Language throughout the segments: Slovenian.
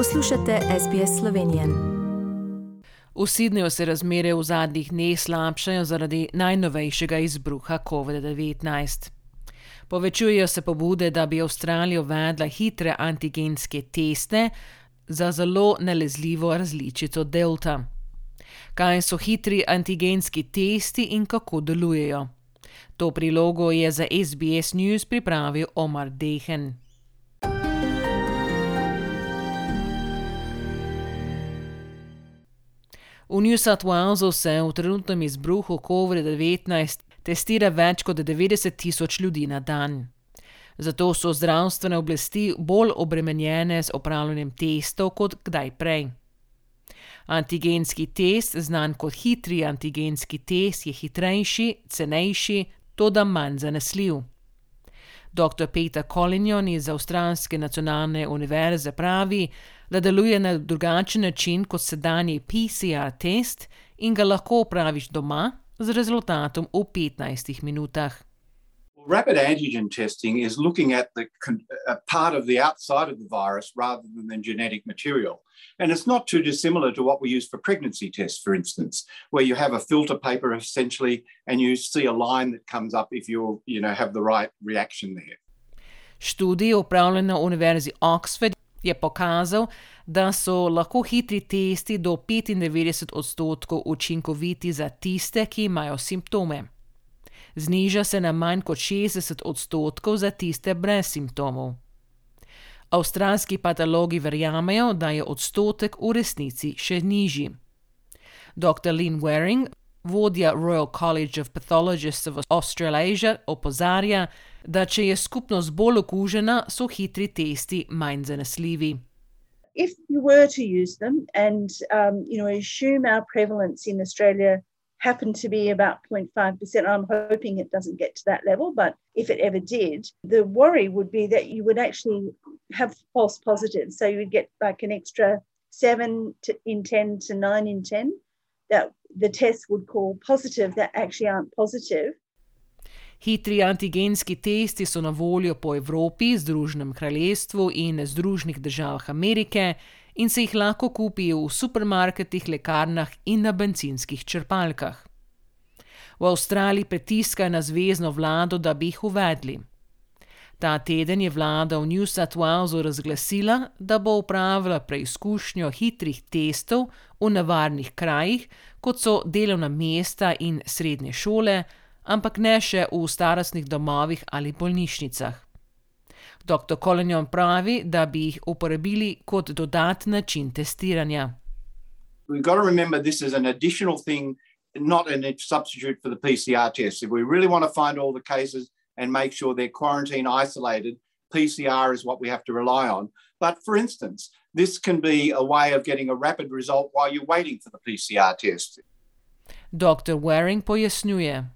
Poslušate SBS Slovenijo. V Sydneyju se razmere v zadnjih dneh slabšajo zaradi najnovejšega izbruha COVID-19. Povečujejo se pobude, da bi Avstralija uvedla hitre antigenske teste za zelo nalezljivo različico Delta. Kaj so hitri antigenski testi in kako delujejo? To prilogo je za SBS News pripravil Omar Dehen. V New South Walesu se v trenutnem izbruhu COVID-19 testira več kot 90 tisoč ljudi na dan. Zato so zdravstvene oblasti bolj obremenjene z opravljanjem testov kot kdaj prej. Antigenski test, znan kot hitri antigenski test, je hitrejši, cenejši, tudi manj zanesljiv. Dr. Peter Collignon iz Avstralske nacionalne univerze pravi, da deluje na drugačen način kot sedanji PCR test in ga lahko opraviš doma z rezultatom v 15 minutah. Rapid antigen testing is looking at the uh, part of the outside of the virus rather than the genetic material. And it's not too dissimilar to what we use for pregnancy tests, for instance, where you have a filter paper essentially and you see a line that comes up if you you know have the right reaction there. Študij upravljen na Univerzi Oxford je pokazal, da so lahko hitri testi do 95 odstotkov učinkoviti za tiste, ki imajo simptome. Zniža se na manj kot 60 odstotkov za tiste brez simptomov. Avstralski patologi verjamejo, da je odstotek v resnici še nižji. Dr. Lynn Waring, vodja Royal College of Pathologists of Australasia, opozarja, da če je skupnost bolj okužena, so hitri testi manj zanesljivi. If you were to use them and um, you know assume our prevalence in Australia happened to be about 0.5%, I'm hoping it doesn't get to that level, but if it ever did, the worry would be that you would actually have false positives. So you would get like an extra 7 to, in 10 to 9 in 10 that the test would call positive that actually aren't positive. Hitri antigenski testi so na voljo po Evropi, Združenem kraljestvu in Združenih državah Amerike in se jih lahko kupijo v supermarketih, lekarnah in na benzinskih črpalkah. V Avstraliji pritiskajo na zvezdno vlado, da bi jih uvedli. Ta teden je vlada v New South Walesu razglasila, da bo upravila preizkušnjo hitrih testov v nevarnih krajih, kot so delovna mesta in srednje šole, ampak ne še v starostnih domovih ali bolnišnicah. Dr. Collignon pravi, da bi jih uporabili kot dodatni način testiranja. We've got to remember this is an additional thing, not a substitute for the PCR test. If we really want to find all the cases and make sure they're quarantine isolated, PCR is what we have to rely on. But for instance, this can be a way of getting a rapid result while you're waiting for the PCR test. Dr. Waring pojasnjuje.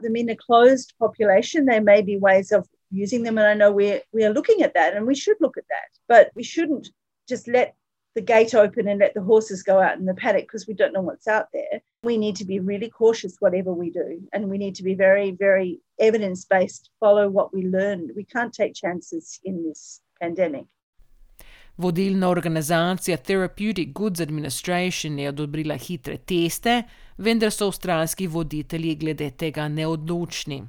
them in a closed population, there may be ways of using them. And I know we're, we are looking at that and we should look at that. But we shouldn't just let the gate open and let the horses go out in the paddock because we don't know what's out there. We need to be really cautious whatever we do. And we need to be very, very evidence based, follow what we learned. We can't take chances in this pandemic. Vodilna organizacija Therapeutic Goods Administration je odobrila hitre teste, vendar so avstralski voditelji glede tega neodločni.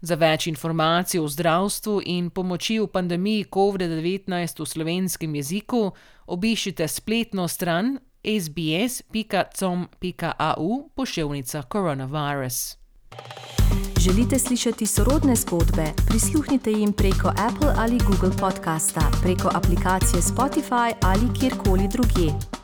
Za več informacij o zdravstvu in pomoči v pandemiji COVID-19 v slovenskem jeziku obiščite spletno stran sbs.com.au pošiljka coronavirus. Želite slišati sorodne zgodbe? Prisluhnite jim preko Apple ali Google podcasta, preko aplikacije Spotify ali kjerkoli drugje.